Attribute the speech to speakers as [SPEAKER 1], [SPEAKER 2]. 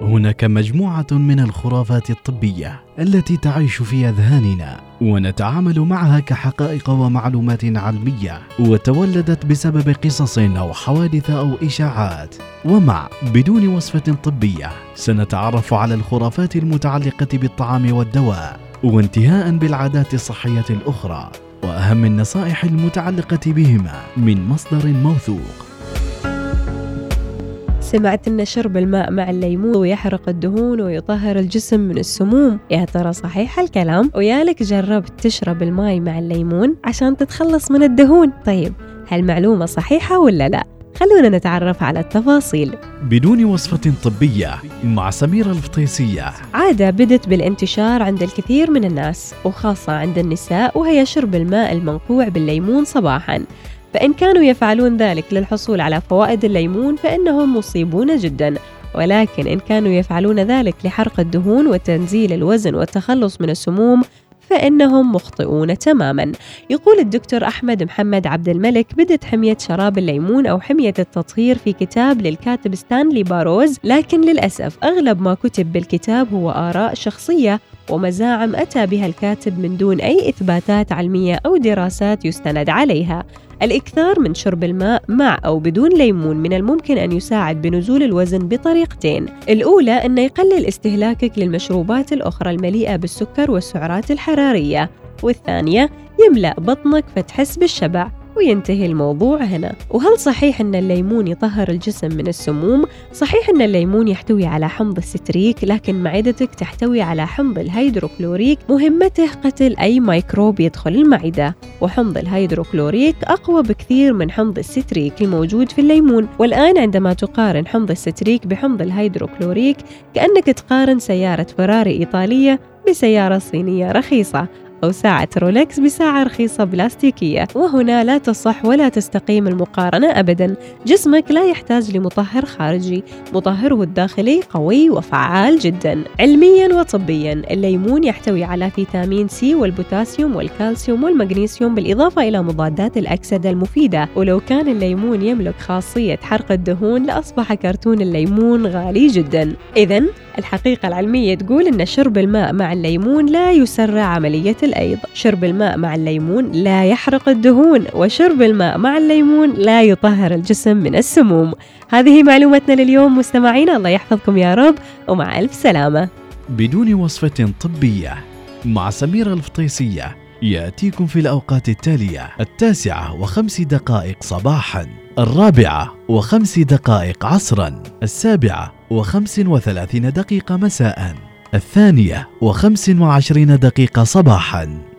[SPEAKER 1] هناك مجموعة من الخرافات الطبية التي تعيش في أذهاننا ونتعامل معها كحقائق ومعلومات علمية وتولدت بسبب قصص أو حوادث أو إشاعات. ومع بدون وصفة طبية سنتعرف على الخرافات المتعلقة بالطعام والدواء وانتهاء بالعادات الصحية الأخرى وأهم النصائح المتعلقة بهما من مصدر موثوق.
[SPEAKER 2] سمعت أن شرب الماء مع الليمون يحرق الدهون ويطهر الجسم من السموم. يا ترى صحيح الكلام؟ ويا لك جربت تشرب الماء مع الليمون عشان تتخلص من الدهون. طيب هالمعلومة صحيحة ولا لا؟ خلونا نتعرف على التفاصيل.
[SPEAKER 1] بدون وصفة طبية مع سميرة الفطيسية.
[SPEAKER 2] عادة بدت بالانتشار عند الكثير من الناس وخاصة عند النساء وهي شرب الماء المنقوع بالليمون صباحاً. فإن كانوا يفعلون ذلك للحصول على فوائد الليمون فإنهم مصيبون جدا. ولكن إن كانوا يفعلون ذلك لحرق الدهون وتنزيل الوزن والتخلص من السموم فإنهم مخطئون تماما. يقول الدكتور أحمد محمد عبد الملك بدت حمية شراب الليمون أو حمية التطهير في كتاب للكاتب ستانلي باروز لكن للأسف أغلب ما كتب بالكتاب هو آراء شخصية ومزاعم أتى بها الكاتب من دون أي إثباتات علمية أو دراسات يستند عليها. الإكثار من شرب الماء مع أو بدون ليمون من الممكن أن يساعد بنزول الوزن بطريقتين. الأولى أن يقلل استهلاكك للمشروبات الأخرى المليئة بالسكر والسعرات الحرارية. والثانية يملأ بطنك فتحس بالشبع. وينتهي الموضوع هنا. وهل صحيح أن الليمون يطهر الجسم من السموم؟ صحيح أن الليمون يحتوي على حمض الستريك لكن معدتك تحتوي على حمض الهيدروكلوريك مهمته قتل أي ميكروب يدخل المعدة. وحمض الهيدروكلوريك أقوى بكثير من حمض الستريك الموجود في الليمون. والآن عندما تقارن حمض الستريك بحمض الهيدروكلوريك كأنك تقارن سيارة فراري إيطالية بسيارة صينية رخيصة. أو ساعة رولكس بساعة رخيصة بلاستيكية. وهنا لا تصح ولا تستقيم المقارنة أبدا. جسمك لا يحتاج لمطهر خارجي. مطهره الداخلي قوي وفعال جدا. علميا وطبيا الليمون يحتوي على فيتامين سي والبوتاسيوم والكالسيوم والمغنيسيوم بالإضافة إلى مضادات الأكسدة المفيدة. ولو كان الليمون يملك خاصية حرق الدهون لأصبح كرتون الليمون غالي جدا. إذا الحقيقة العلمية تقول أن شرب الماء مع الليمون لا يسرع عملية الأيض. شرب الماء مع الليمون لا يحرق الدهون وشرب الماء مع الليمون لا يطهر الجسم من السموم. هذه معلومتنا لليوم مستمعينا الله يحفظكم يا رب ومع ألف سلامة.
[SPEAKER 1] بدون وصفة طبية مع سميرة الفطيسية يأتيكم في الأوقات التالية التاسعة وخمس دقائق صباحا الرابعة وخمس دقائق عصرا السابعة وخمس وثلاثين دقيقة مساء الثانية وخمس وعشرين دقيقة صباحا.